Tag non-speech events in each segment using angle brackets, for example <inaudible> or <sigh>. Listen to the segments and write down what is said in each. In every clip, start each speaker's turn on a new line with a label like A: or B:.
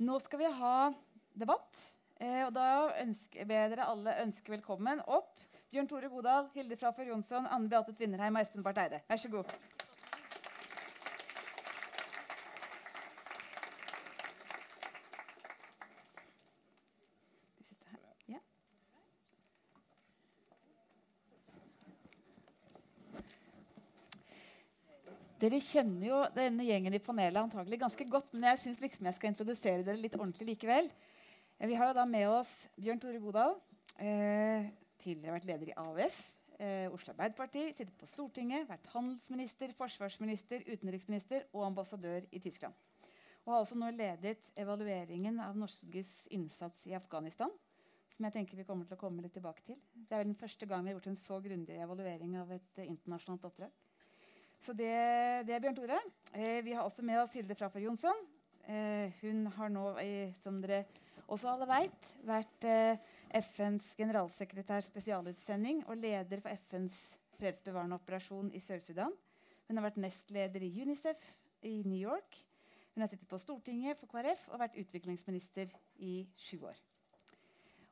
A: Nå skal vi ha debatt. Eh, og da ønsker, ber dere alle ønske velkommen opp Bjørn Tore Godal, Hilde Frafjord Jonsson, Anne Beate Tvinnerheim og Espen Barth Eide. Vær så god. De sitter her. Ja. Dere kjenner jo denne gjengen i panelet antagelig ganske godt, men jeg syns liksom jeg skal introdusere dere litt ordentlig likevel. Eh, Vi har jo da med oss Bjørn Tore Godal, eh, tidligere vært leder i AUF, eh, Oslo Arbeiderparti, sittet på Stortinget, vært handelsminister, forsvarsminister, utenriksminister og ambassadør i Tyskland. Og har også nå ledet evalueringen av Norges innsats i Afghanistan, som jeg tenker vi kommer til å komme litt tilbake til. Det er vel den første gang vi har gjort en så grundig evaluering av et eh, internasjonalt oppdrag. Så det, det er Bjørn Tore. Eh, vi har også med oss Hilde Frafjord Jonsson. Eh, hun har nå, som dere også alle vet, vært eh, FNs generalsekretærs spesialutsending og leder for FNs fredsbevarende operasjon i Sør-Sudan. Hun har vært nestleder i UNICEF i New York. Hun har sittet på Stortinget for KrF og vært utviklingsminister i sju år.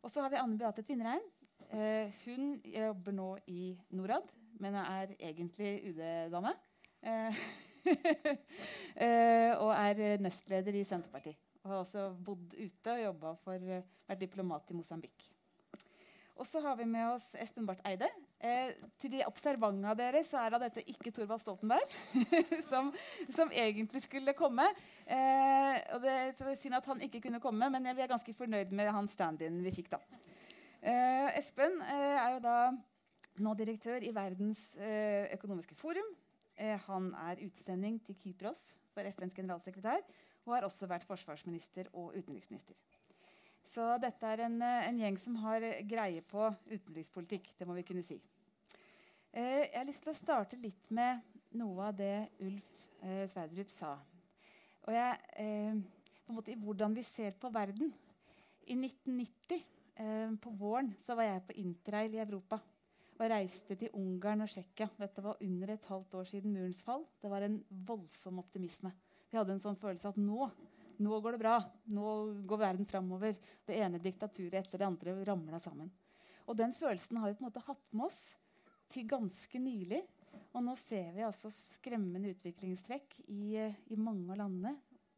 A: Og så har vi Anne Beate Tvinnereim. Eh, hun jobber nå i Norad, men jeg er egentlig UD-dame. Eh, <laughs> eh, og er nestleder i Senterpartiet. Og har også bodd ute og jobba for eh, vært diplomat i Mosambik. Og så har vi med oss Espen Barth Eide. Eh, til de observante dere så er da dette ikke Thorvald Stoltenberg, <laughs> som, som egentlig skulle komme. Og det er synd at han ikke kunne komme, men vi er ganske fornøyd med han stand-in vi fikk. da. Espen er jo da nå direktør i Verdens eh, økonomiske forum. Eh, han er utsending til Kypros for FNs generalsekretær og har også vært forsvarsminister og utenriksminister. Så dette er en, eh, en gjeng som har greie på utenrikspolitikk. Det må vi kunne si. Jeg har lyst til å starte litt med noe av det Ulf Sverdrup sa. Og jeg, på en måte i hvordan vi ser på verden. I 1990, eh, på våren, så var jeg på interrail i Europa og reiste til Ungarn og Tsjekkia. Dette var under et halvt år siden murens fall. Det var en voldsom optimisme. Vi hadde en sånn følelse at nå, nå går det bra. Nå går verden framover. Det ene diktaturet etter det andre ramla sammen. Og den følelsen har vi på en måte hatt med oss til ganske nylig. Og nå ser vi altså skremmende utviklingstrekk i, i mange av landene.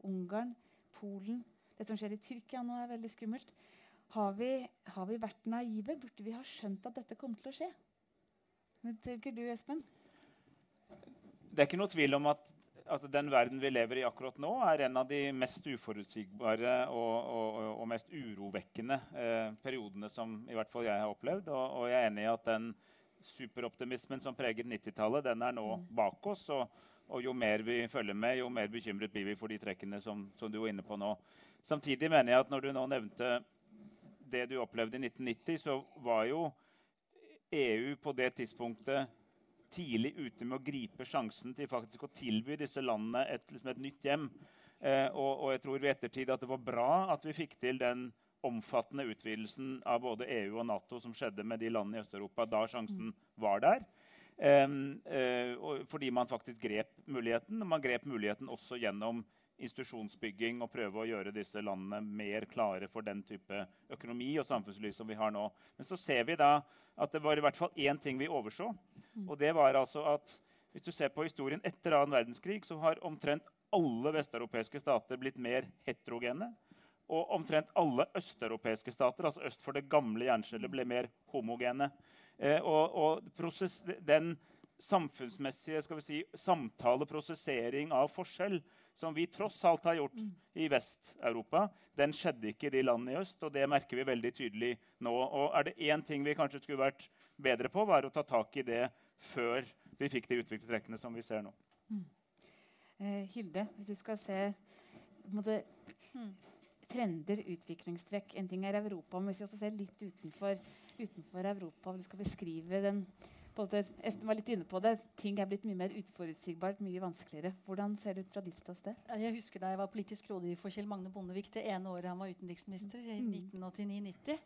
A: Ungarn, Polen. Det som skjer i Tyrkia nå, er veldig skummelt. Har vi, har vi vært naive? Burde vi ha skjønt at dette kom til å skje? Hva tenker du, Espen?
B: Det er ikke noe tvil om at, altså, den verden vi lever i akkurat nå, er en av de mest uforutsigbare og, og, og mest urovekkende eh, periodene som i hvert fall jeg har opplevd. Og, og, jeg er enig i at den superoptimismen som preget 90-tallet, den er nå bak oss. Og, og, jo mer vi følger med, jo mer bekymret blir vi for de trekkene som, som du var inne på nå. Samtidig mener jeg at når du nå nevnte det du opplevde i 1990, så var jo EU på det tidspunktet tidlig ute med å gripe sjansen til faktisk å tilby disse landene et, liksom et nytt hjem. Eh, og, og, jeg tror ved ettertid at det var bra at vi fikk til den omfattende utvidelsen av både EU og Nato som skjedde med de landene i Øst-Europa da sjansen var der. Eh, eh, fordi man faktisk grep muligheten. Og man grep muligheten også gjennom institusjonsbygging og prøve å gjøre disse landene mer klare for den type økonomi og samfunnsliv som vi har nå. Men så ser vi da at det var i hvert fall én ting vi overså. Og det var altså at hvis du ser på historien etter annen verdenskrig, så har omtrent alle vesteuropeiske stater blitt mer heterogene. Og omtrent alle østeuropeiske stater altså øst for det gamle jernskjellet, ble mer homogene. Eh, og, og prosess, den samfunnsmessige skal vi si, samtale, prosessering av forskjell som vi tross alt har gjort i Vest-Europa, den skjedde ikke i de landene i øst. og Det merker vi veldig tydelig nå. Og er det én ting vi kanskje skulle vært bedre på, var å ta tak i det før vi fikk de utviklingstrekkene som vi ser nå.
A: Mm. Eh, Hilde, hvis du skal se måte, mm. trender, utviklingstrekk En ting er Europa, men hvis vi også ser litt utenfor, utenfor Europa, og du skal beskrive den Espen var litt inne på det. Ting er blitt mye mer utforutsigbart, mye vanskeligere. Hvordan ser det ut fra ditt ståsted?
C: Jeg husker da jeg var politisk rådgiver for Kjell Magne Bondevik det ene året han var utenriksminister, i 1989-90.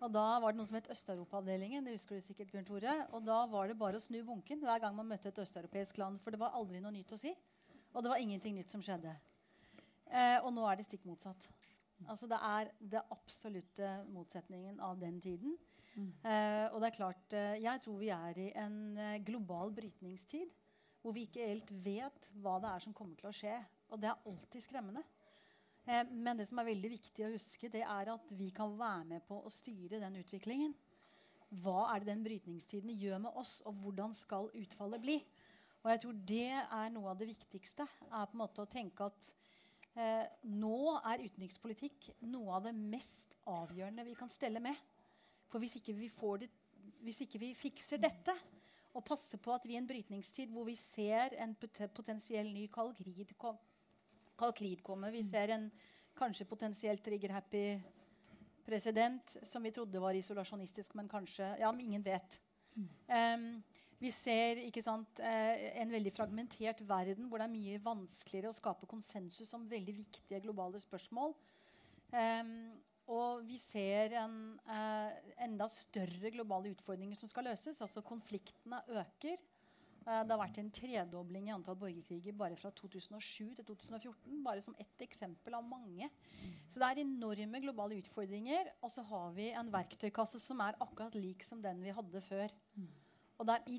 C: Og Da var det noe som het Østeuropa-avdelingen. det husker du sikkert, Bjørn Tore. Og Da var det bare å snu bunken hver gang man møtte et østeuropeisk land. For det var aldri noe nytt å si. Og det var ingenting nytt som skjedde. Eh, og nå er det stikk motsatt. Altså det er det absolutte motsetningen av den tiden. Mm. Eh, og det er klart, eh, Jeg tror vi er i en eh, global brytningstid hvor vi ikke helt vet hva det er som kommer til å skje. Og det er alltid skremmende. Eh, men det som er veldig viktig å huske, det er at vi kan være med på å styre den utviklingen. Hva er det den brytningstiden gjør med oss, og hvordan skal utfallet bli? Og jeg tror det er noe av det viktigste. er på en måte å tenke at eh, Nå er utenrikspolitikk noe av det mest avgjørende vi kan stelle med. For hvis ikke vi, det, hvis ikke vi fikser dette, og passer på at vi i en brytningstid hvor vi ser en potensiell ny kalkrid, kald komme Vi ser en kanskje potensielt trigger-happy president som vi trodde var isolasjonistisk, men kanskje Ja, men ingen vet. Um, vi ser sant, eh, en veldig fragmentert verden hvor det er mye vanskeligere å skape konsensus om veldig viktige globale spørsmål. Um, og vi ser en, uh, enda større globale utfordringer som skal løses. altså Konfliktene øker. Uh, det har vært en tredobling i antall borgerkriger bare fra 2007 til 2014. Bare som ett eksempel av mange. Så det er enorme globale utfordringer. Og så har vi en verktøykasse som er akkurat lik som den vi hadde før. Og det er i,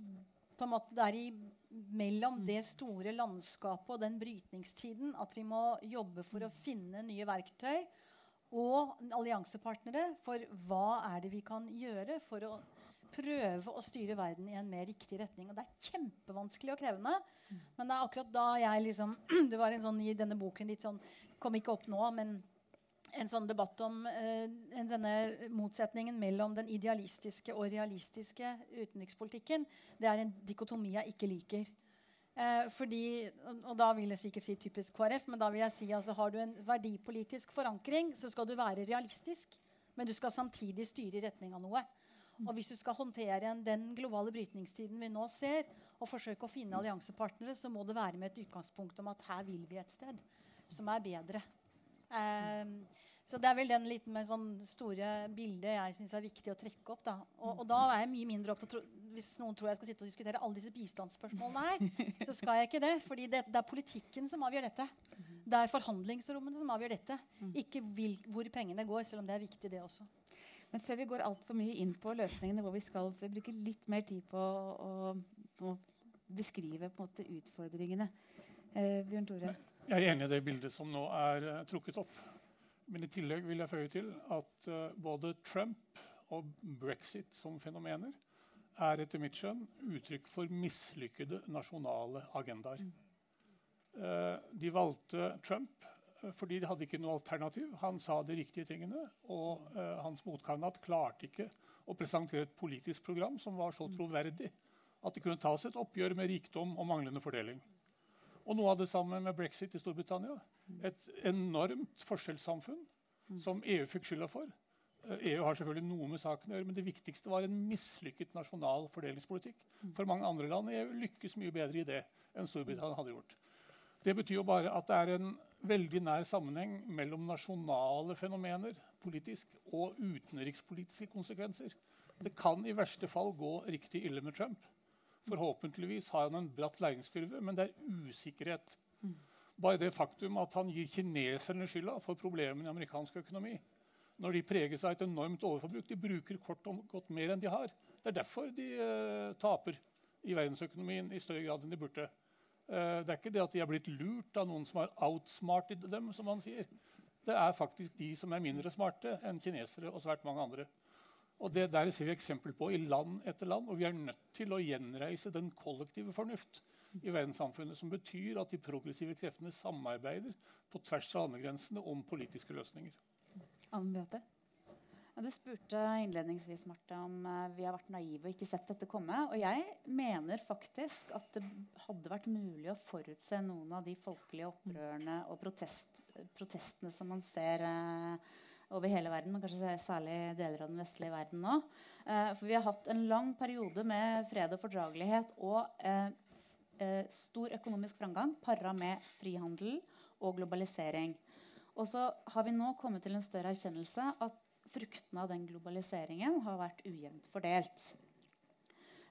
C: måte, det er i mellom det store landskapet og den brytningstiden at vi må jobbe for å finne nye verktøy og alliansepartnere for hva er det vi kan gjøre for å prøve å styre verden i en mer riktig retning. Og det er kjempevanskelig og krevende. Men det er akkurat da jeg liksom <clears throat> Det var en sånn i denne boken litt sånn Kom ikke opp nå, men en sånn debatt om uh, denne motsetningen mellom den idealistiske og realistiske utenrikspolitikken. Det er en dikotomi jeg ikke liker. Eh, fordi, og da vil jeg sikkert si typisk KrF, men da vil jeg si altså har du en verdipolitisk forankring, så skal du være realistisk, men du skal samtidig styre i retning av noe. Og hvis du skal håndtere den globale brytningstiden vi nå ser, og forsøke å finne alliansepartnere, så må det være med et utgangspunkt om at her vil vi et sted som er bedre. Um, så det er vel den litt med sånn store bildet jeg syns er viktig å trekke opp. Da. Og, og, da er jeg mye mindre opptatt Hvis noen tror jeg skal sitte og diskutere alle disse bistandsspørsmålene her, <laughs> så skal jeg ikke det. fordi det, det, er politikken som avgjør dette. Det er forhandlingsrommene som avgjør dette. Ikke vil, hvor pengene går, selv om det er viktig, det også.
A: Men før vi går altfor mye inn på løsningene hvor vi skal, så vi bruker litt mer tid på å, å beskrive på måte, utfordringene. Eh, Bjørn Tore?
D: Jeg er enig i det bildet som nå er uh, trukket opp. Men i tillegg vil jeg føye til at uh, både Trump og brexit som fenomener er etter mitt skjønn uttrykk for mislykkede nasjonale agendaer. Uh, de valgte Trump fordi de hadde ikke noe alternativ. Han sa de riktige tingene, og hans motkandidat klarte ikke å presentere et politisk program som var så troverdig at det kunne tas et oppgjør med rikdom og manglende fordeling. Og noe av det samme med brexit i Storbritannia. Et enormt forskjellssamfunn som EU fikk skylda for. EU eh, e har selvfølgelig noe med saken å gjøre, men det viktigste var en mislykket nasjonal fordelingspolitikk. For mange andre land i EU lykkes mye bedre i det enn Storbritannia hadde gjort. Det betyr jo bare at det er en veldig nær sammenheng mellom nasjonale fenomener politisk og utenrikspolitiske konsekvenser. Det kan i verste fall gå riktig ille med Trump. Forhåpentligvis har han en bratt læringskurve, men det er usikkerhet. Bare det faktum at han gir kineserne skylda for problemene i amerikansk økonomi. Når de preges av et enormt overforbruk. De bruker kort og godt mer enn de har. Det er derfor de uh, taper i verdensøkonomien i større grad enn de burde. Uh, det er ikke det at de har blitt lurt av noen som har outsmarted dem. som man sier. Det er faktisk de som er mindre smarte enn kinesere og svært mange andre. Og det der ser vi eksempel på i land etter land. Og vi er nødt til å gjenreise den kollektive fornuft i verdenssamfunnet, som betyr at de progressive kreftene samarbeider på tvers av landegrensene om politiske løsninger.
A: Anne?
E: Ja, du spurte innledningsvis Marte, om uh, vi har vært naive og ikke sett dette komme. Og jeg mener faktisk at det hadde vært mulig å forutse noen av de folkelige opprørene og protest, protestene som man ser uh, over hele verden, men kanskje særlig deler av den vestlige verden nå. Eh, for vi har hatt en lang periode med fred og fordragelighet og eh, eh, stor økonomisk framgang para med frihandel og globalisering. Og så har vi nå kommet til en større erkjennelse at fruktene av den globaliseringen har vært ujevnt fordelt.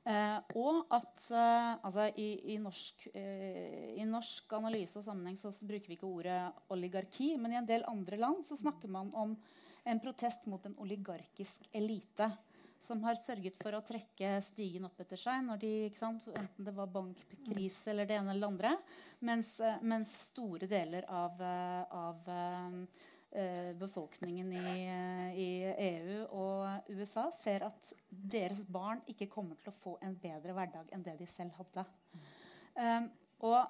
E: Eh, og at eh, altså, i, i, norsk, eh, i, norsk, analyse og sammenheng så bruker vi ikke ordet oligarki, men i en del andre land så snakker man om en protest mot en oligarkisk elite som har sørget for å trekke stigen opp etter seg når de, enten det var bankkrise eller det ene eller det andre. Mens, eh, mens store deler av, eh, av uh, befolkningen i, i, EU og USA ser at deres barn ikke kommer til å få en bedre hverdag enn det de selv hadde. Um, og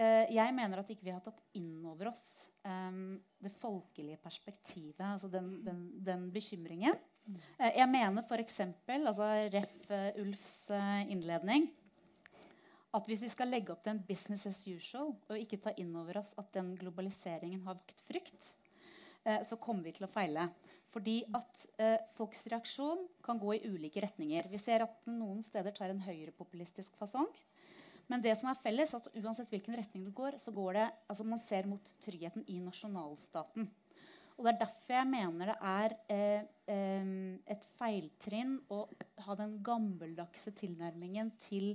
E: uh, jeg mener at ikke vi har tatt inn over oss um, det folkelige perspektivet, altså den, den, den bekymringen. Uh, jeg mener f.eks., altså ref. Eh, Ulfs eh, innledning, at hvis vi skal legge opp til en business as usual og ikke ta inn over oss at den globaliseringen har vakt frykt, så kommer vi til å feile. Fordi at eh, folks reaksjon kan gå i ulike retninger. Vi ser at noen steder tar en høyrepopulistisk fasong. Men det som er felles, at uansett hvilken retning det går, så går det, altså man ser mot tryggheten i nasjonalstaten. Og Det er derfor jeg mener det er eh, eh, et feiltrinn å ha den gammeldagse tilnærmingen til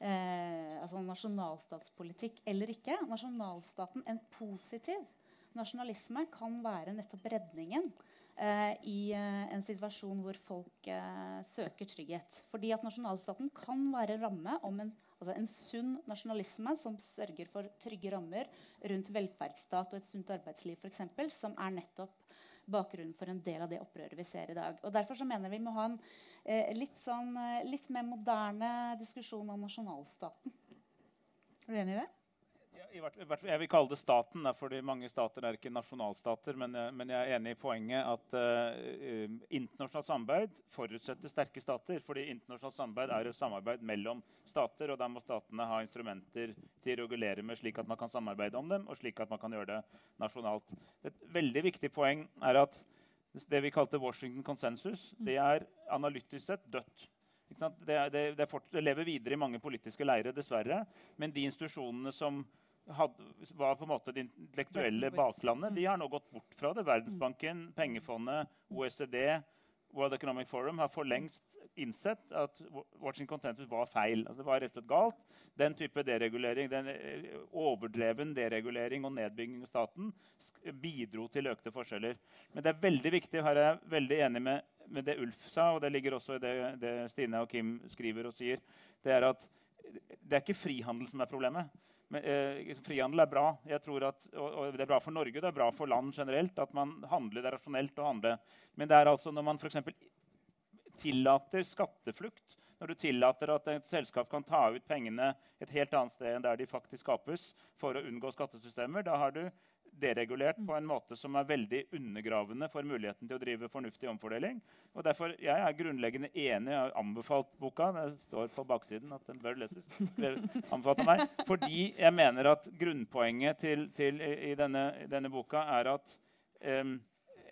E: eh, altså nasjonalstatspolitikk eller ikke. Nasjonalstaten, en positiv nasjonalisme, kan være nettopp redningen eh, i eh, en situasjon hvor folk eh, søker trygghet. Fordi at nasjonalstaten kan være ramme om en Altså en sunn nasjonalisme som sørger for trygge rammer rundt velferdsstat og et sunt arbeidsliv, f.eks., som er nettopp bakgrunnen for en del av det opprøret vi ser i dag. Og Derfor så mener vi må ha en eh, litt, sånn, eh, litt mer moderne diskusjon om nasjonalstaten. Er du enig i det?
B: Jeg vil kalle det staten, fordi mange stater er ikke nasjonalstater. Men, eh, men jeg er enig i poenget at uh, internasjonalt samarbeid forutsetter sterke stater. fordi internasjonalt samarbeid er et samarbeid mellom stater, og da må statene ha instrumenter til å regulere med, slik at man kan samarbeide om dem, og slik at man kan gjøre det nasjonalt. Et veldig viktig poeng er at det vi kalte Washington konsensus, det er analytisk sett dødt. Det, det, det, lever videre i mange politiske leirer, dessverre. Men de institusjonene som hadde, var på en måte det intellektuelle baklandet, de har nå gått bort fra det. Verdensbanken, Pengefondet, OECD, World Economic Forum har for lengst innsett at Watching Contentus var feil. Altså, det var rett og slett galt. Den type deregulering, den eh, overdreven deregulering og nedbygging av staten bidro til økte forskjeller. Men det er veldig viktig, her er jeg veldig enig med, med det Ulf sa, og det ligger også i det, det Stine og Kim skriver og sier, det er at det er ikke frihandel som er problemet. Men, eh, frihandel er bra. At, og, og, Det er bra for Norge det er bra for land generelt at man handler. Det er rasjonelt å handle. Men det er altså når man for tillater skatteflukt, når du tillater at et selskap kan ta ut pengene et helt annet sted enn der de faktisk skapes, for å unngå skattesystemer, da har du deregulert på en måte som er veldig undergravende for muligheten til å drive fornuftig omfordeling. Og derfor, Jeg er grunnleggende enig. Jeg har anbefalt boka. Det står på baksiden at den bør leses. Anbefalt av meg. Fordi jeg mener at grunnpoenget til, til, i, denne, denne, boka er at um,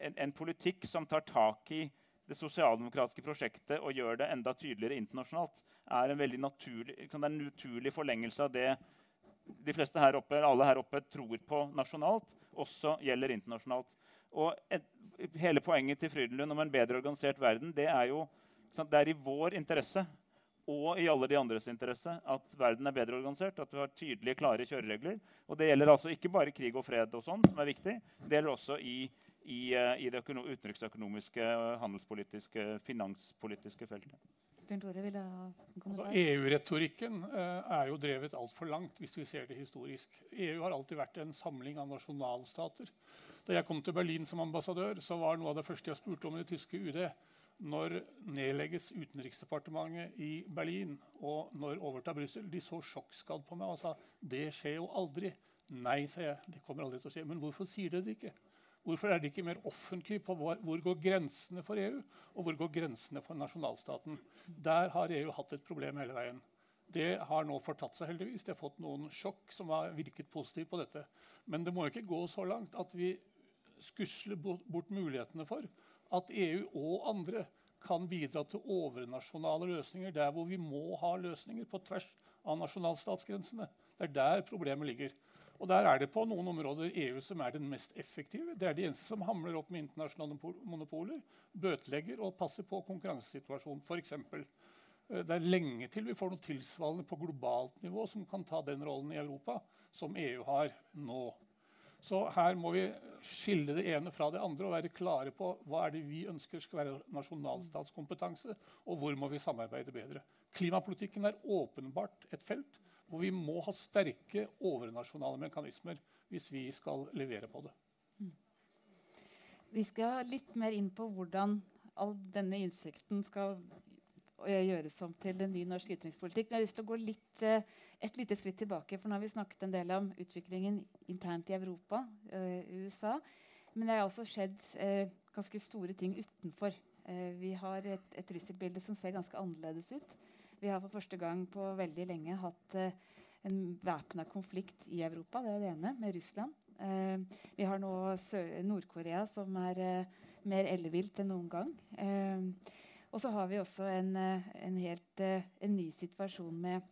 B: en, en, politikk som tar tak i det sosialdemokratiske prosjektet og gjør det enda tydeligere internasjonalt, er en veldig naturlig, en naturlig forlengelse av det de fleste her oppe, alle her oppe tror på nasjonalt, også gjelder internasjonalt. Og et, hele Poenget til Frydenlund om en bedre organisert verden det er jo det er i vår interesse og i alle de andres interesse at verden er bedre organisert. At du har tydelige, klare kjøreregler. Og det gjelder altså ikke bare krig og fred, og sånn, som er viktig. Det gjelder også i, i, eh, i det utenriksøkonomiske, handelspolitiske, finanspolitiske feltet.
D: Altså, EU-retorikken uh, er jo drevet altfor langt hvis vi ser det historisk. EU har alltid vært en samling av nasjonalstater. Da jeg kom til Berlin som ambassadør, så var noe av det første jeg spurte om i det tyske UD når nedlegges Utenriksdepartementet i Berlin, og når overtar Brussel? De så sjokkskadd på meg og sa det skjer jo aldri. Nei, sa jeg. Det kommer aldri til å skje. Men hvorfor sier dere det ikke? Hvorfor er det ikke mer offentlig på hvor, hvor går grensene for EU, og hvor går grensene for nasjonalstaten? Der har EU hatt et problem hele veien. Det har nå fortatt seg, heldigvis. De har fått noen sjokk som har virket positivt på dette. Men det må ikke gå så langt at vi skusler bort mulighetene for at EU og andre kan bidra til overnasjonale løsninger der hvor vi må ha løsninger på tvers av nasjonalstatsgrensene. Det er der problemet ligger. Og Der er det på noen områder EU som er den mest effektive. Det er de eneste som hamler opp med internasjonale monopoler, bøtelegger og passer på konkurransesituasjonen. Eksempel. Eh, det er lenge til vi får noe tilsvarende på globalt nivå som kan ta den rollen i Europa som EU har nå. Så her må vi skille det ene fra det andre og være klare på hva er det vi ønsker skal være nasjonalstatskompetanse, og hvor må vi samarbeide bedre. Klimapolitikken er åpenbart et felt hvor vi må ha sterke overnasjonale mekanismer hvis vi skal levere på det.
A: Vi skal litt mer inn på hvordan all denne innsikten skal eh, gjøres om til en ny norsk utenrikspolitikk. Jeg har lyst til å gå litt, eh, et lite skritt tilbake. for Nå har vi snakket en del om utviklingen internt i Europa, uh, USA. Men det har også skjedd ganske store ting utenfor. Vi har et, et trusselbilde som ser ganske annerledes ut. Vi har for første gang på veldig lenge hatt en væpna konflikt i Europa. Det er det ene, med Russland. Eh, vi har nå Nord-Korea, som er eh, mer ellevilt enn noen gang. Eh, og så har vi også en, en helt en ny situasjon med,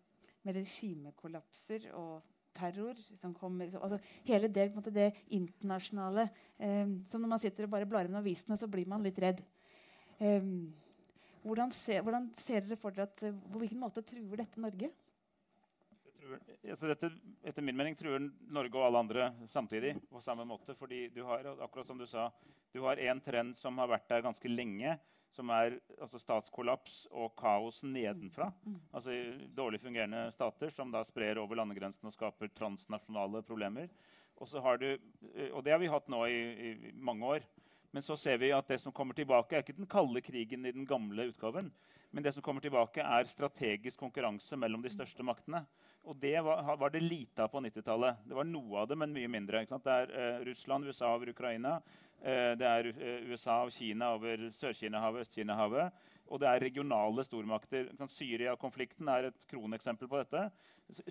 A: med regimekollapser og terror som kommer altså Hele det, måte, det internasjonale eh, som Når man sitter og bare blar inn avisene, så blir man litt redd. Eh, hvordan, ser, hvordan, ser, dere for dere at På hvilken måte truer dette Norge?
B: dette, etter min mening truer Norge og alle andre samtidig på samme måte. fordi du har akkurat som du sa, du har en trend som har vært der ganske lenge, som er altså statskollaps og kaos nedenfra. Mm. Altså Dårlig fungerende stater som da sprer over landegrensene og skaper transnasjonale problemer. Og, du, eh, og det har vi hatt nå i, i mange år. Men så ser vi at det som kommer tilbake, er ikke den kalde krigen i den gamle utgaven. Men det som kommer tilbake, er strategisk konkurranse mellom de største maktene. Og det var, var det lite av på 90-tallet. Det var noe av det, men mye mindre. Det er eh, Russland, USA over Ukraina. Eh, det er eh, USA og Kina over Sør-Kina-havet, Øst-Kina-havet. Og det er regionale stormakter. Syria-konflikten er et kroneksempel på dette.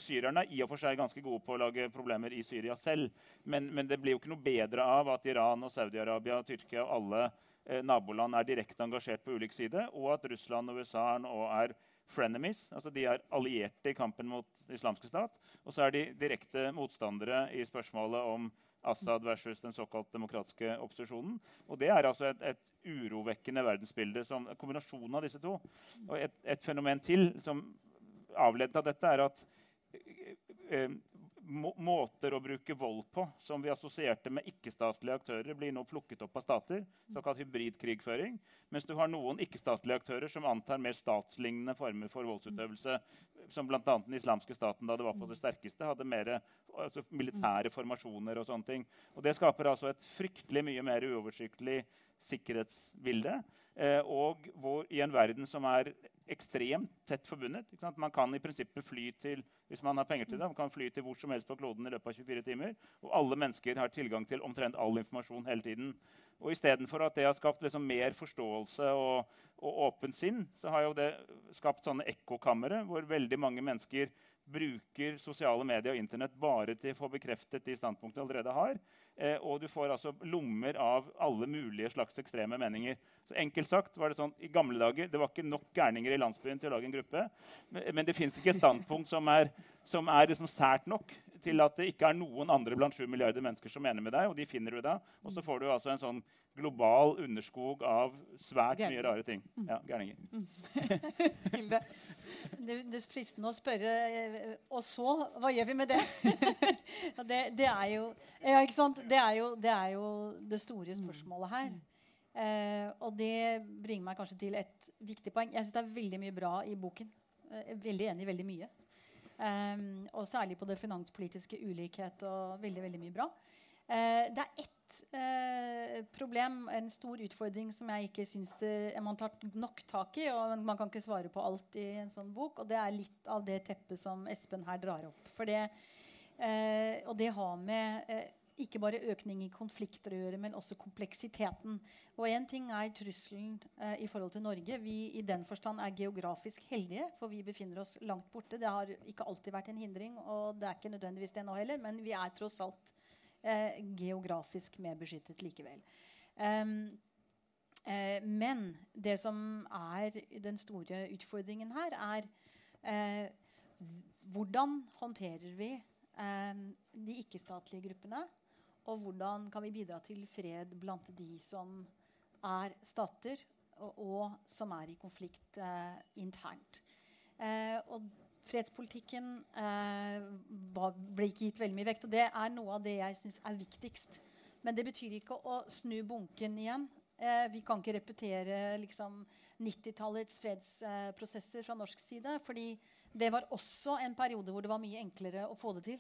B: Syrerne er i og for seg ganske gode på å lage problemer i Syria selv. Men, men det blir jo ikke noe bedre av at Iran og Saudi-Arabia, Tyrkia og alle eh, naboland er direkte engasjert på ulik side, og at Russland og USA nå er frenemies. altså De er allierte i kampen mot islamske stat. Og så er de direkte motstandere i spørsmålet om Assad versus den såkalt demokratiske opposisjonen. Og Det er altså et, et urovekkende verdensbilde. som Kombinasjonen av disse to. Og et, et fenomen til som avledet av dette, er at eh, måter å bruke vold på som vi assosierte med ikke-statlige aktører, blir nå plukket opp av stater. Såkalt hybridkrigføring. Mens du har noen ikke-statlige aktører som antar mer statslignende former for voldsutøvelse. Som bl.a. den islamske staten da det var på det sterkeste, hadde mer altså, militære formasjoner. og sånne ting. Og Det skaper altså et fryktelig mye mer uoversiktlig sikkerhetsbilde. Eh, og hvor, i en verden som er ekstremt tett forbundet. Man kan i prinsippet fly til hvis man har penger til det, man kan fly til hvor som helst på kloden i løpet av 24 timer. Og alle mennesker har tilgang til omtrent all informasjon hele tiden. Og Istedenfor at det har skapt liksom mer forståelse og, og åpent sinn, så har jo det skapt sånne ekkokamre hvor veldig mange mennesker bruker sosiale medier og Internett bare til å få bekreftet de standpunktene de allerede har. Eh, og du får altså lommer av alle mulige slags ekstreme meninger. Så enkelt sagt var det sånn, I gamle dager det var ikke nok gærninger i landsbyen til å lage en gruppe. Men, men det fins ikke et standpunkt som er, som er liksom sært nok til at det ikke er noen andre blant 7 milliarder mennesker som mener med deg. Og de finner du da. Og så får du altså en sånn global underskog av svært mye rare ting. Mm. Ja, gærninger. <laughs> Hilde.
C: det, det er fristende å spørre eh, Og så? Hva gjør vi med det? <laughs> det, det, er jo, ja, det, er jo, det er jo det store spørsmålet her. Eh, og det bringer meg kanskje til et viktig poeng. Jeg syns det er veldig mye bra i boken. Er veldig enig i veldig mye. Um, og særlig på det finanspolitiske ulikhet og veldig, veldig mye bra. Uh, det er ett uh, problem, en stor utfordring, som jeg ikke syns man tar nok tak i. og Man kan ikke svare på alt i en sånn bok. Og det er litt av det teppet som Espen her drar opp. For det, uh, og det har med ikke bare økning i konflikter å gjøre, men også kompleksiteten. Og én ting er trusselen eh, i forhold til Norge. Vi i den forstand er geografisk heldige, for vi befinner oss langt borte. Det har ikke alltid vært en hindring, og det er ikke nødvendigvis det nå heller, men vi er tross alt eh, geografisk mer beskyttet likevel. Um, eh, men det som er den store utfordringen her, er eh, hvordan håndterer vi eh, de ikke-statlige gruppene? Og hvordan kan vi bidra til fred blant de som er stater, og, og som er i konflikt eh, internt. Eh, og fredspolitikken eh, ble ikke gitt veldig mye vekt. Og det er noe av det jeg syns er viktigst. Men det betyr ikke å snu bunken igjen. Eh, vi kan ikke repetere liksom, 90-tallets fredsprosesser fra norsk side. fordi det var også en periode hvor det var mye enklere å få det til.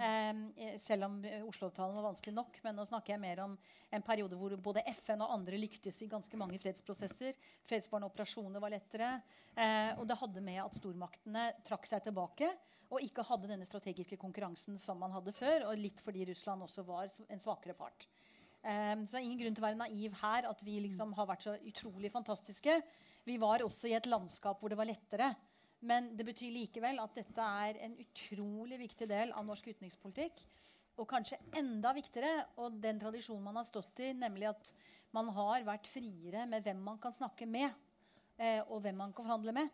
C: Eh, selv om Oslo-avtalen var vanskelig nok. Men nå snakker jeg mer om en periode hvor både FN og andre lyktes i ganske mange fredsprosesser. Fredsbarende operasjoner var lettere. Eh, og det hadde med at stormaktene trakk seg tilbake og ikke hadde denne strategiske konkurransen som man hadde før. Og litt fordi Russland også var en svakere part. Um, så det er ingen grunn til å være naiv her at vi liksom har vært så utrolig fantastiske. Vi var også i et landskap hvor det var lettere. Men det betyr likevel at dette er en utrolig viktig del av norsk utenrikspolitikk. Og kanskje enda viktigere, og den tradisjonen man har stått i, nemlig at man har vært friere med hvem man kan snakke med, eh, og hvem man kan forhandle med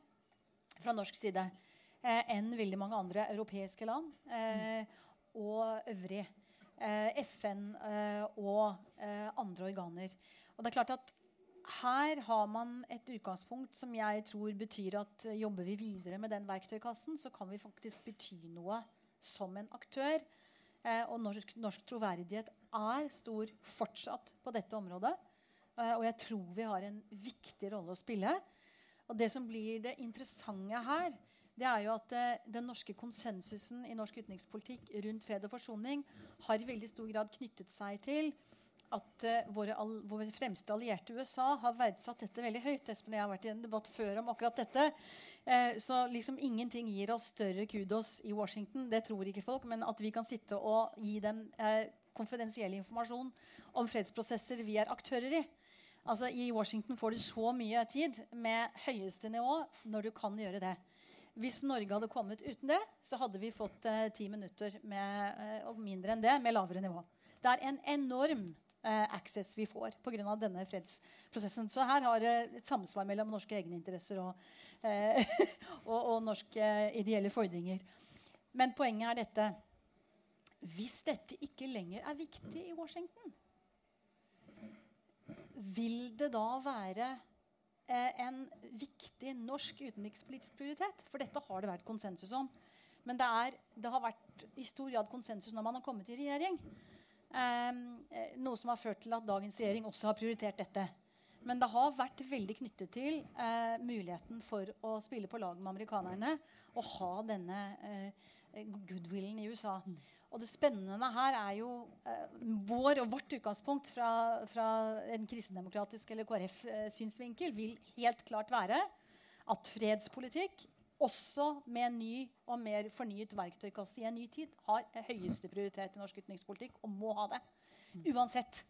C: fra norsk side, eh, enn veldig mange andre europeiske land eh, og øvrig. Eh, FN eh, og eh, andre organer. Og det er klart at her har man et utgangspunkt som jeg tror betyr at uh, jobber vi videre med den verktøykassen, så kan vi faktisk bety noe som en aktør. Eh, og norsk, norsk, troverdighet er stor fortsatt på dette området. Eh, og jeg tror vi har en viktig rolle å spille. Og det som blir det interessante her, det er jo at eh, den norske konsensusen i norsk utenrikspolitikk rundt fred og forsoning har i veldig stor grad knyttet seg til at uh, våre, all, våre, fremste allierte USA har verdsatt dette veldig høyt. Espen og jeg har vært i en debatt før om akkurat dette. Uh, så liksom ingenting gir oss større kudos i Washington. Det tror ikke folk. Men at vi kan sitte og gi dem uh, konfidensiell informasjon om fredsprosesser vi er aktører i. Altså I Washington får du så mye tid med høyeste nivå når du kan gjøre det. Hvis Norge hadde kommet uten det, så hadde vi fått ti minutter med, og mindre enn det med lavere nivå. Det er en enorm eh, access vi får pga. denne fredsprosessen. Så her har det et samsvar mellom norske egeninteresser og, eh, <laughs> og, og norske eh, ideelle fordringer. Men poenget er dette Hvis dette ikke lenger er viktig i Washington, vil det da være eh, en viktig norsk utenrikspolitisk prioritet? For dette har det vært konsensus om. Men det, er, det har vært i stor grad konsensus når man har kommet i regjering. Um, noe som har ført til at dagens regjering også har prioritert dette. Men det har vært veldig knyttet til eh, muligheten for å spille på lag med amerikanerne og ha denne eh, goodwillen i USA. Og det spennende her er jo eh, vår og vårt utgangspunkt fra, fra en kristendemokratisk eller KrF-synsvinkel vil helt klart være at fredspolitikk også med en ny og mer fornyet verktøykasse i en ny tid, har høyeste prioritet i norsk utenrikspolitikk og må ha det. Uansett.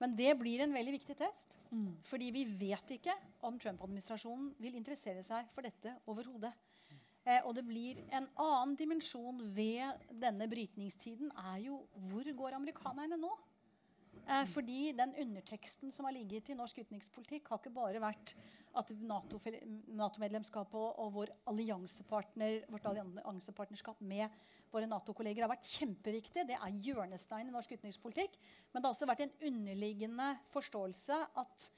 C: Men det blir en veldig viktig test. Mm. Fordi vi vet ikke om Trump-administrasjonen vil interessere seg for dette overhodet. Eh, og det blir en annen dimensjon ved denne brytningstiden. er jo Hvor går amerikanerne nå? Eh, fordi den underteksten som har ligget i norsk utenrikspolitikk, har ikke bare vært at Nato-medlemskapet NATO og, og vår alliansepartner, vårt alliansepartnerskap med våre Nato-kolleger har vært kjempeviktig. Det er hjørnestein i norsk utenrikspolitikk. Men det har også vært en underliggende forståelse at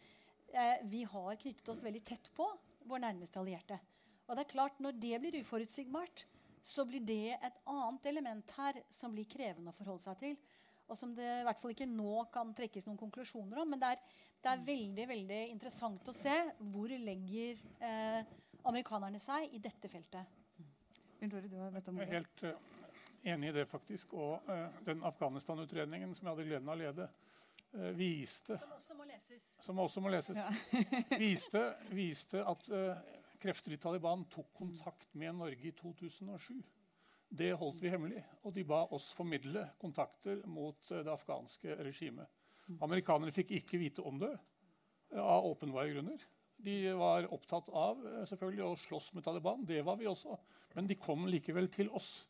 C: eh, vi har knyttet oss veldig tett på vår nærmeste allierte. Og det er klart, Når det blir uforutsigbart, så blir det et annet element her som blir krevende å forholde seg til og som det i hvert fall ikke nå kan trekkes noen konklusjoner om. Men det er, det er veldig veldig interessant å se hvor legger eh, amerikanerne seg i dette feltet.
D: Jeg er helt uh, enig i det, faktisk. Og uh, den Afghanistan-utredningen som jeg hadde gleden av å lede, uh, viste
C: Som også må leses.
D: Som også må leses. Ja. <laughs> viste, viste, at krefter i Taliban tok kontakt med Norge i 2007. Det holdt vi hemmelig, og de ba oss formidle kontakter mot eh, det afghanske regimet. Amerikanerne fikk ikke vite om det eh, av åpenbare grunner. De var opptatt av eh, selvfølgelig å slåss med Taliban. Det var vi også. Men de kom likevel til oss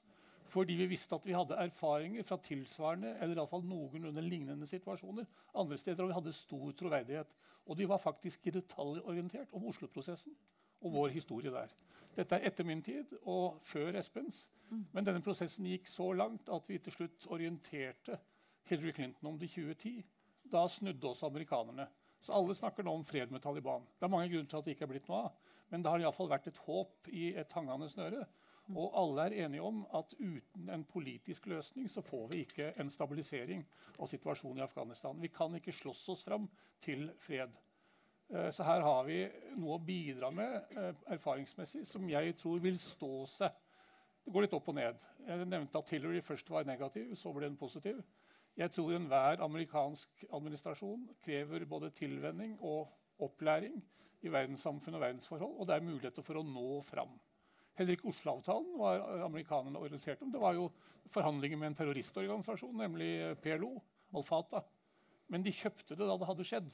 D: fordi vi visste at vi hadde erfaringer fra tilsvarende eller i alle fall noenlunde lignende situasjoner andre steder, og vi hadde stor troverdighet. Og de var faktisk detaljorientert om Oslo-prosessen og vår historie der. Dette er etter min tid og før Espens. Men denne prosessen gikk så langt at vi til slutt orienterte Hillary Clinton om det i 2010. Da snudde oss amerikanerne. Så alle snakker nå om fred med Taliban. Det er mange grunner til at det ikke er blitt noe av. Men det har iallfall vært et håp i et hangende snøre. Og alle er enige om at uten en politisk løsning så får vi ikke en stabilisering av situasjonen i Afghanistan. Vi kan ikke slåss oss fram til fred. Eh, så her har vi noe å bidra med eh, erfaringsmessig som jeg tror vil stå seg. Det går litt opp og ned. Jeg nevnte at Hillary først var negativ, så ble hun positiv. Jeg tror enhver amerikansk administrasjon krever både tilvenning og opplæring i verdenssamfunn og verdensforhold, og det er muligheter for å nå fram. Heller ikke Oslo-avtalen var amerikanerne orientert om. Det var jo forhandlinger med en terroristorganisasjon, nemlig PLO, Al-Fatah. Men de kjøpte det da det hadde skjedd.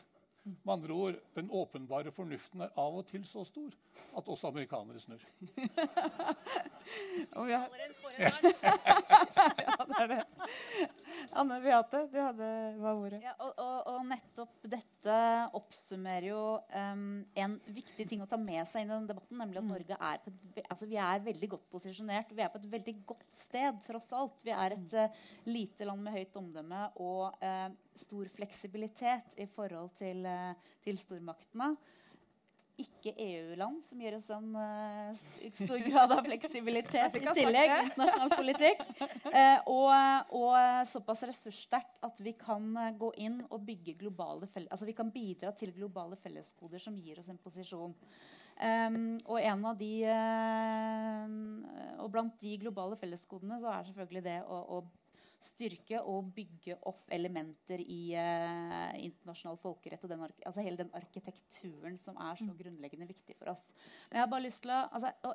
D: Med andre ord, Den åpenbare fornuften er av og til så stor at også amerikanere snur. <laughs>
A: og vi har... <laughs> ja, det er det. <laughs> Anne Beate, du hadde hva ordet?
E: Ja, og, og, og, nettopp dette oppsummerer jo um, en viktig ting å ta med seg inn i denne debatten, nemlig at mm. Norge er, et, altså vi er veldig godt posisjonert. Vi er på et veldig godt sted, tross alt. Vi er et uh, lite land med høyt omdømme og uh, stor fleksibilitet i forhold til, uh, til stormaktene ikke-EU-land som gir oss en uh, stor grad av fleksibilitet i tillegg. internasjonal politikk. Uh, og, og, såpass ressurssterkt at vi kan uh, gå inn og bygge globale altså vi kan bidra til globale felleskoder som gir oss en posisjon. Um, og en av de og blant de globale felleskodene så er selvfølgelig det å, å styrke og bygge opp elementer i eh, internasjonal folkerett og den, altså hele den arkitekturen som er så mm. grunnleggende viktig for oss. Men jeg har bare lyst til å altså, og,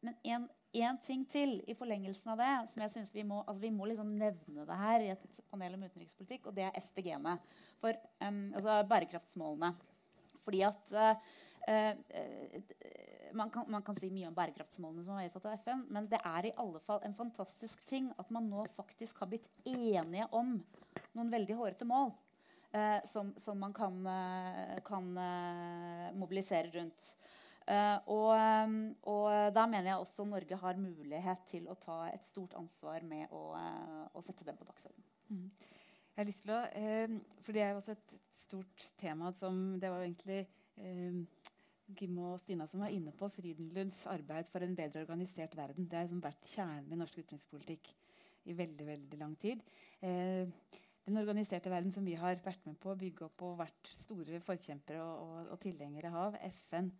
E: men en, en, ting til i forlengelsen av det som jeg synes Vi må, altså vi må liksom nevne det her i et panel om utenrikspolitikk, og det er SDG-ene. Um, altså bærekraftsmålene. Fordi at uh, man, kan, man, kan, si mye om bærekraftsmålene som er vedtatt av FN, men det er i alle fall en fantastisk ting at man nå faktisk har blitt enige om noen veldig hårete mål eh, som, som, man kan, eh, kan eh, mobilisere rundt. Eh, og, eh, og, da mener jeg også Norge har mulighet til å ta et stort ansvar med å, eh, å sette dem på dagsordenen. Mm.
A: Jeg har lyst til å, for Det er også et stort tema som Det var jo egentlig Kim og Stina som var inne på Frydenlunds arbeid for en bedre organisert verden. Det har liksom vært kjernen i norsk utenrikspolitikk i veldig veldig lang tid. Eh, den organiserte verden som vi har vært med på å bygge opp og vært store forkjempere og, og, og tilhengere av, FN,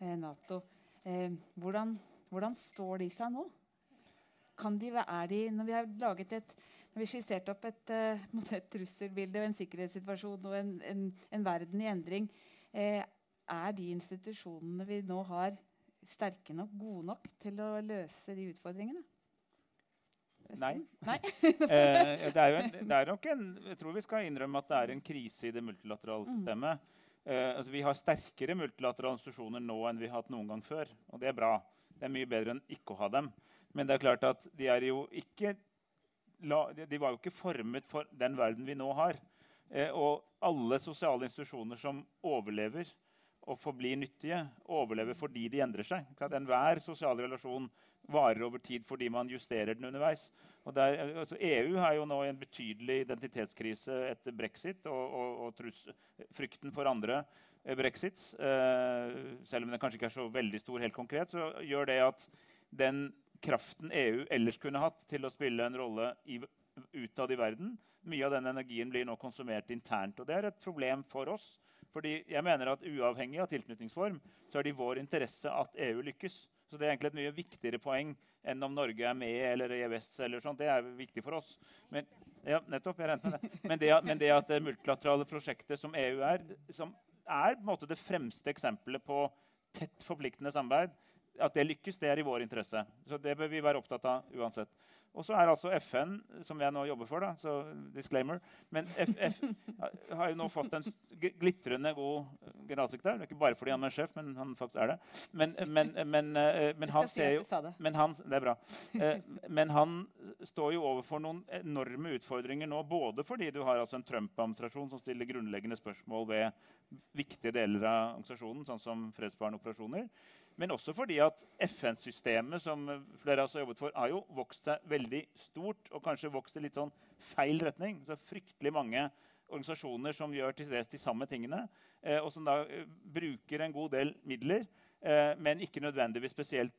A: eh, Nato eh, hvordan, hvordan, står de seg nå? Kan de, er de, når vi har laget et når vi skisserte opp et, uh, <laughs> et trusselbilde og en sikkerhetssituasjon og en, en, en verden i endring, eh, er de institusjonene vi nå har, sterke nok, gode nok til å løse de utfordringene?
B: Nei.
A: Nei? <laughs> <laughs>
B: eh, det, er en, det er nok en, jeg tror vi skal innrømme at det er en krise i det multilaterale mm. systemet. Mm. Eh, altså vi har sterkere multilaterale institusjoner nå enn vi har hatt noen gang før. Og det er bra. Det er mye bedre enn ikke å ha dem. Men det er klart at de, er jo ikke, de var jo ikke formet for den verden vi nå har. Eh, og alle sosiale institusjoner som overlever, og forblir nyttige, overleve fordi de endrer seg. Enhver sosial relasjon varer over tid fordi man justerer den underveis. Der, altså EU har jo nå en betydelig identitetskrise etter brexit og, og, og trus, frykten for andre eh, brexits. Eh, selv om den kanskje ikke er så veldig stor helt konkret, så gjør det at den kraften EU ellers kunne hatt til å spille en rolle i, utad i verden, mye av den energien blir nå konsumert internt. Og det er et problem for oss. Fordi jeg mener at Uavhengig av tilknytningsform så er det i vår interesse at EU lykkes. Så Det er egentlig et mye viktigere poeng enn om Norge er med eller EØS. eller sånt. Det er viktig for oss. Men, ja, nettopp, jeg med det. Men det, men det at det multilaterale prosjektet som EU er, som er det fremste eksempelet på tett forpliktende samarbeid, at det lykkes, det er i vår interesse. Så det bør vi være opptatt av uansett. Og så er altså FN, som jeg nå jobber for, da, så disclaimer Men FF <laughs> har jo nå fått en glitrende god generalsekretær. Ikke bare fordi han er sjef, men han faktisk er det. Men, men, men, eh, men han ser jo men han, Det er bra. Eh, men han står jo overfor noen enorme utfordringer nå. Både fordi du har altså en Trump-administrasjon som stiller grunnleggende spørsmål ved viktige deler av organisasjonen, sånn som fredsbevarende operasjoner. Men også fordi at FN-systemet som flere av oss har jobbet for, har jo vokst seg veldig stort og kanskje vokst i litt sånn feil retning. Så fryktelig mange organisasjoner som gjør til dels de samme tingene, eh, og som da eh, bruker en god del midler, eh, men ikke nødvendigvis spesielt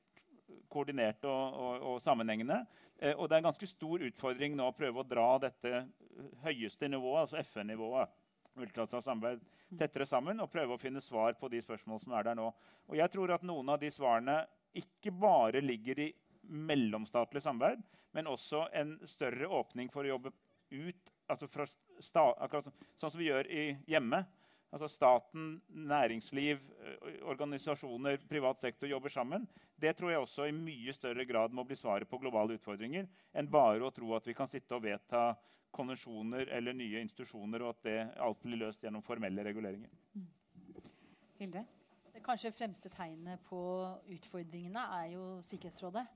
B: koordinert og, og, og sammenhengende. Eh, og det er en ganske stor utfordring nå å prøve å dra dette høyeste nivået, altså FN-nivået, multilateralt samarbeid, tettere sammen og prøve å finne svar på de spørsmål som er der nå. Og jeg tror at noen av de svarene ikke bare ligger i mellomstatlig samarbeid, men også en større åpning for å jobbe ut altså sta, akkurat sånn som vi gjør i hjemme. Altså Staten, næringsliv, organisasjoner, privat sektor jobber sammen. Det tror jeg også i mye større grad må bli svaret på globale utfordringer enn bare å tro at vi kan sitte og vedta konvensjoner eller nye institusjoner, og at det alt blir løst gjennom formelle reguleringer.
A: Hilde?
C: Det kanskje fremste tegnet på utfordringene er jo Sikkerhetsrådet.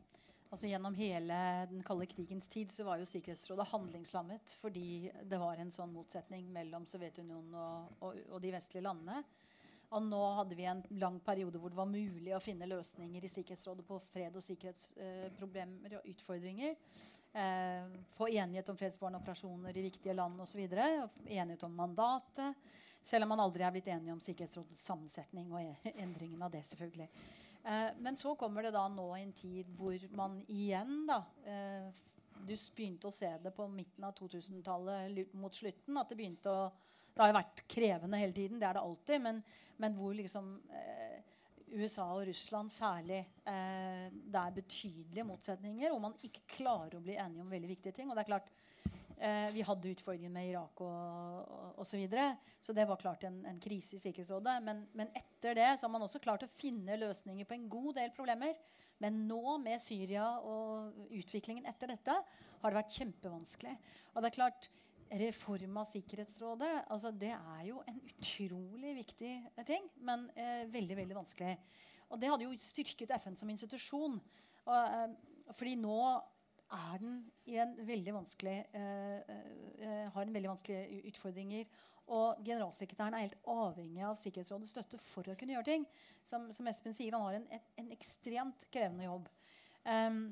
C: Altså Gjennom hele den kalde krigens tid så var jo Sikkerhetsrådet handlingslammet fordi det var en sånn motsetning mellom Sovjetunionen og, og, og, de vestlige landene. Og nå hadde vi en lang periode hvor det var mulig å finne løsninger i Sikkerhetsrådet på fred- og sikkerhetsproblemer og utfordringer. Eh, få enighet om fredsbårne operasjoner i viktige land osv. Enighet om mandatet. Selv om man aldri er blitt enige om Sikkerhetsrådets sammensetning og e- endringen av det. selvfølgelig. Eh, men så kommer det da nå en tid hvor man igjen da eh, Du begynte å se det på midten av 2000-tallet mot slutten. at Det begynte å det har jo vært krevende hele tiden, det er det alltid, men, men hvor liksom eh, USA og Russland særlig Det er betydelige motsetninger, og man ikke klarer å bli enige om veldig viktige ting. Og det er klart, Eh, vi hadde utfordringer med Irak og osv. Så, videre, så det var klart en, en krise i Sikkerhetsrådet. Men, men, etter det så har man også klart å finne løsninger på en god del problemer. Men nå med Syria og utviklingen etter dette har det vært kjempevanskelig. Og det er klart, Reform av Sikkerhetsrådet altså det er jo en utrolig viktig ting, men eh, veldig veldig vanskelig. Og det hadde jo styrket FN som institusjon. Og, eh, fordi nå er den i en veldig vanskelig, uh, uh, har en veldig vanskelige utfordringer. Og generalsekretæren er helt avhengig av Sikkerhetsrådets støtte for å kunne gjøre ting. Som, som Espen sier, Han har en, en, en ekstremt krevende jobb. Um,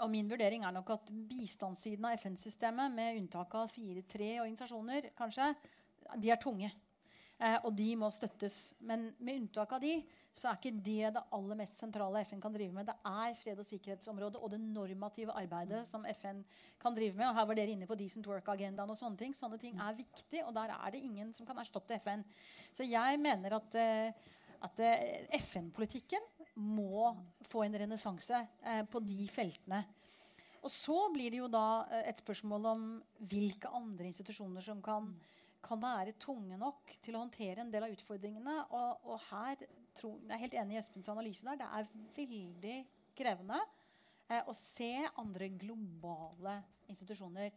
C: og min vurdering er nok at bistandssiden av FN-systemet, med unntak av fire-tre organisasjoner, kanskje, de er tunge. Eh, og de må støttes. Men med unntak av de, så er ikke det det aller mest sentrale FN kan drive med. Det er fred- og sikkerhetsområdet og det normative arbeidet som FN kan drive med. Og her var dere inne på Decent Work-agendaen og sånne ting. Sånne ting er viktig, og der er det ingen som kan erstatte FN. Så jeg mener at, eh, at eh, FN-politikken må få en renessanse på de feltene. Og så blir det jo da et spørsmål om hvilke andre institusjoner som kan kan være tunge nok til å håndtere en del av utfordringene. Og, og her tror, jeg er helt enig i Espens analyse der. Det er veldig krevende eh, å se andre globale institusjoner.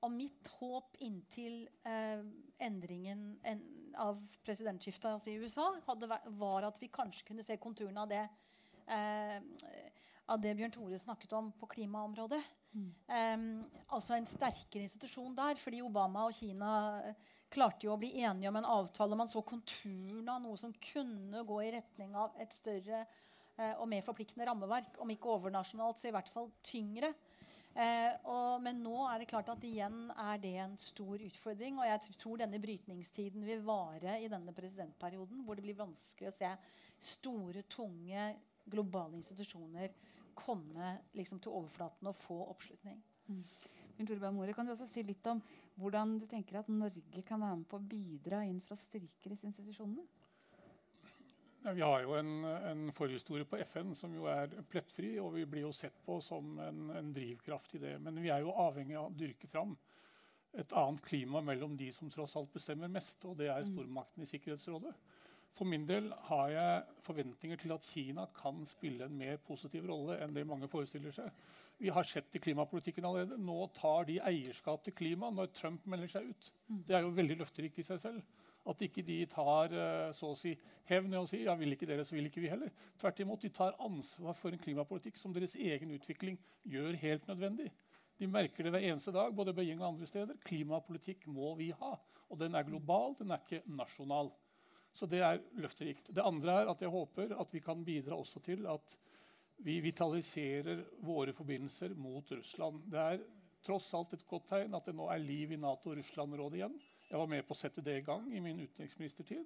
C: Og mitt håp inntil eh, endringen en, av presidentskiftet altså i USA hadde, var at vi kanskje kunne se konturene av det, eh, av det Bjørn Tore snakket om på klimaområdet. Um, altså en sterkere institusjon der. Fordi Obama og Kina uh, klarte jo å bli enige om en avtale. Man så konturene av noe som kunne gå i retning av et større uh, og mer forpliktende rammeverk. Om ikke overnasjonalt, så i hvert fall tyngre. Uh, og, men nå er det klart at igjen er det en stor utfordring. Og jeg tror denne brytningstiden vil vare i denne presidentperioden, hvor det blir vanskelig å se store, tunge globale institusjoner komme liksom, til overflaten og få oppslutning. Mm.
A: More, kan du også si litt om hvordan du tenker at Norge kan være med på å bidra inn fra styrker i disse institusjonene?
D: Ja, vi har jo en, en, forhistorie på FN som jo er plettfri, og vi blir jo sett på som en, en, drivkraft i det. Men vi er jo avhengig av å dyrke fram et annet klima mellom de som tross alt bestemmer mest, og det er stormaktene stormakten i Sikkerhetsrådet. For min del har jeg forventninger til at Kina kan spille en mer positiv rolle enn det mange forestiller seg. Vi har sett i klimapolitikken allerede. Nå tar de eierskap til klima når Trump melder seg ut. Mm. Det er jo veldig løfterikt i seg selv. At ikke de tar eh, så å si hevn og sier ja, vil ikke dere, så vil ikke vi heller. Tvert imot, de tar ansvar for en klimapolitikk som deres egen utvikling gjør helt nødvendig. De merker det hver eneste dag, både Beijing og andre steder. Klimapolitikk må vi ha. Og den er global, den er ikke nasjonal. Så det er løfterikt. Det andre er at jeg håper at vi kan bidra også til at vi vitaliserer våre forbindelser mot Russland. Det er tross alt et godt tegn at det nå er liv i Nato-Russland-rådet igjen. Jeg var med på å sette det i gang i min utenriksministertid.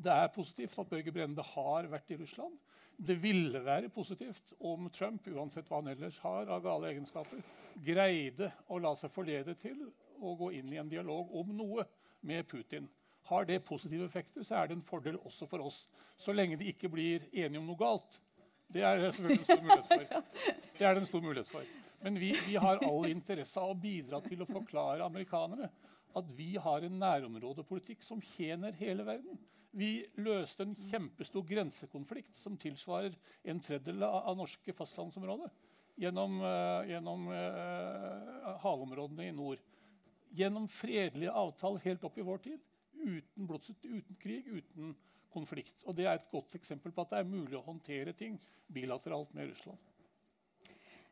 D: Det er positivt at Børge Brende har vært i Russland. Det ville være positivt om Trump uansett hva han ellers har av gale egenskaper, greide å la seg forlede til å gå inn i en dialog om noe med Putin. Har det positive effekter, så er det en fordel også for oss. Så lenge de ikke blir enige om noe galt. Det er selvfølgelig en stor mulighet for. <laughs> Det er det en stor mulighet for. Men vi, vi har all interesse av å bidra til å forklare amerikanere at vi har en nærområdepolitikk som tjener hele verden. Vi løste en kjempestor grensekonflikt som tilsvarer en tredjedel av norske fastlandsområder. Gjennom, uh, gjennom uh, havområdene i nord. Gjennom fredelige avtaler helt opp i vår tid. Uten blodsut, uten krig, uten konflikt. Og Det er et godt eksempel på at det er mulig å håndtere ting bilateralt med Russland.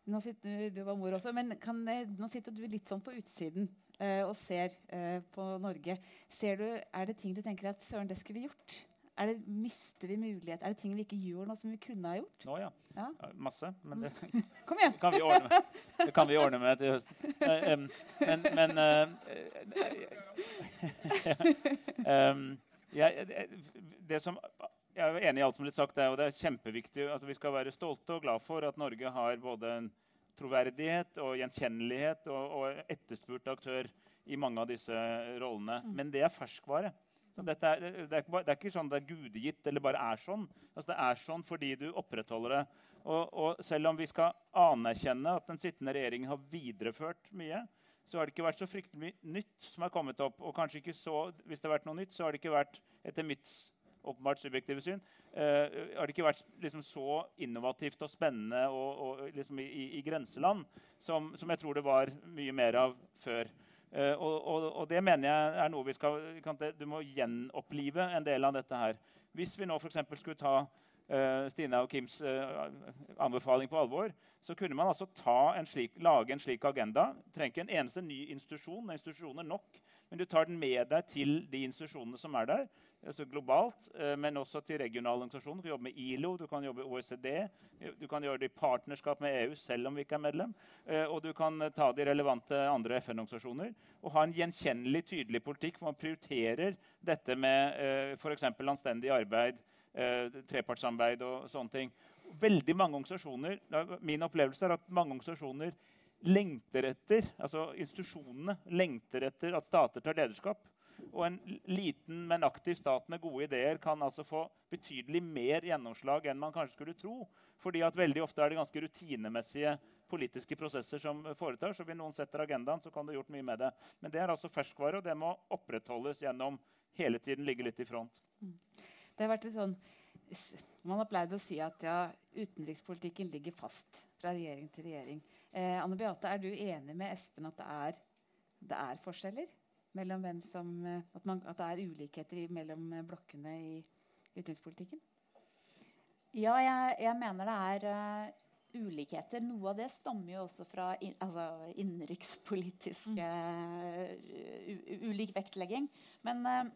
A: Nå sitter du var mor også, men kan, nå sitter du litt sånn på utsiden uh, og ser uh, på Norge. Ser du, er det ting du tenker at søren, det skulle vi gjort? Er det, mister vi mulighet? Er det ting vi ikke gjør nå som vi kunne ha gjort?
B: Nå, ja.
A: ja.
B: Masse. Men det, <laughs>
A: Kom igjen.
B: kan vi ordne med. det kan vi ordne med til høsten. Uh, um, men, men <laughs> um, jeg, det som jeg er enig i alt som ble sagt. Det er, og det er kjempeviktig at Vi skal være stolte og glad for at Norge har både en troverdighet og gjenkjennelighet og, og etterspurt aktør i mange av disse rollene. Mm. Men det er ferskvare. Er, det, er, det, er, ikke sånn det er gudegitt eller bare er sånn. Altså, det er sånn fordi du opprettholder det. Og, og, selv om vi skal anerkjenne at den sittende regjeringen har videreført mye, så har det ikke vært så fryktelig mye nytt som har kommet opp. Og kanskje ikke så, hvis det har vært noe nytt, så har det ikke vært etter mitt åpenbart subjektive syn, uh, har det ikke vært liksom, så innovativt og spennende og, og liksom, i, i, grenseland som, som, jeg tror det var mye mer av før. Uh, og, og, og, det mener jeg er noe vi skal Du må gjenopplive en del av dette her. Hvis vi nå f.eks. skulle ta uh, Stina og Kims anbefaling på alvor, så kunne man altså en slik, lage en slik agenda. Trenger ikke en eneste ny institusjon. Det er institusjoner nok. Men du tar den med deg til de institusjonene som er der altså globalt, eh, men også til regionale organisasjoner. Du kan jobbe med ILO, du kan jobbe med OECD, du kan gjøre det i partnerskap med EU selv om vi ikke er medlem. Eh, og du kan eh, ta de relevante andre FN-organisasjoner og ha en gjenkjennelig, tydelig politikk hvor man prioriterer dette med f.eks. anstendig arbeid, trepartssamarbeid og sånne ting. Veldig mange organisasjoner, Min opplevelse er at mange organisasjoner lengter etter, altså institusjonene lengter etter at stater tar lederskap. Og en liten, men aktiv stat med gode ideer kan altså få betydelig mer gjennomslag enn man kanskje skulle tro. Fordi at veldig ofte er det ganske rutinemessige politiske prosesser som foretar. Så hvis noen setter agendaen, så kan du gjort mye med det. Men det er altså ferskvare, og det må opprettholdes gjennom hele tiden ligge litt i front. Mm.
A: Det har vært litt sånn man har pleid å si at ja, utenrikspolitikken ligger fast fra regjering til regjering. Eh, Anne Beate, er du enig med Espen at det er, det er forskjeller? Mellom hvem som, eh, at, man, at, det er ulikheter mellom eh, blokkene i utenrikspolitikken?
E: Ja, jeg, jeg mener det er uh, ulikheter. Noe av det stammer jo også fra in, altså, innenrikspolitisk uh, ulik vektlegging. Men, uh,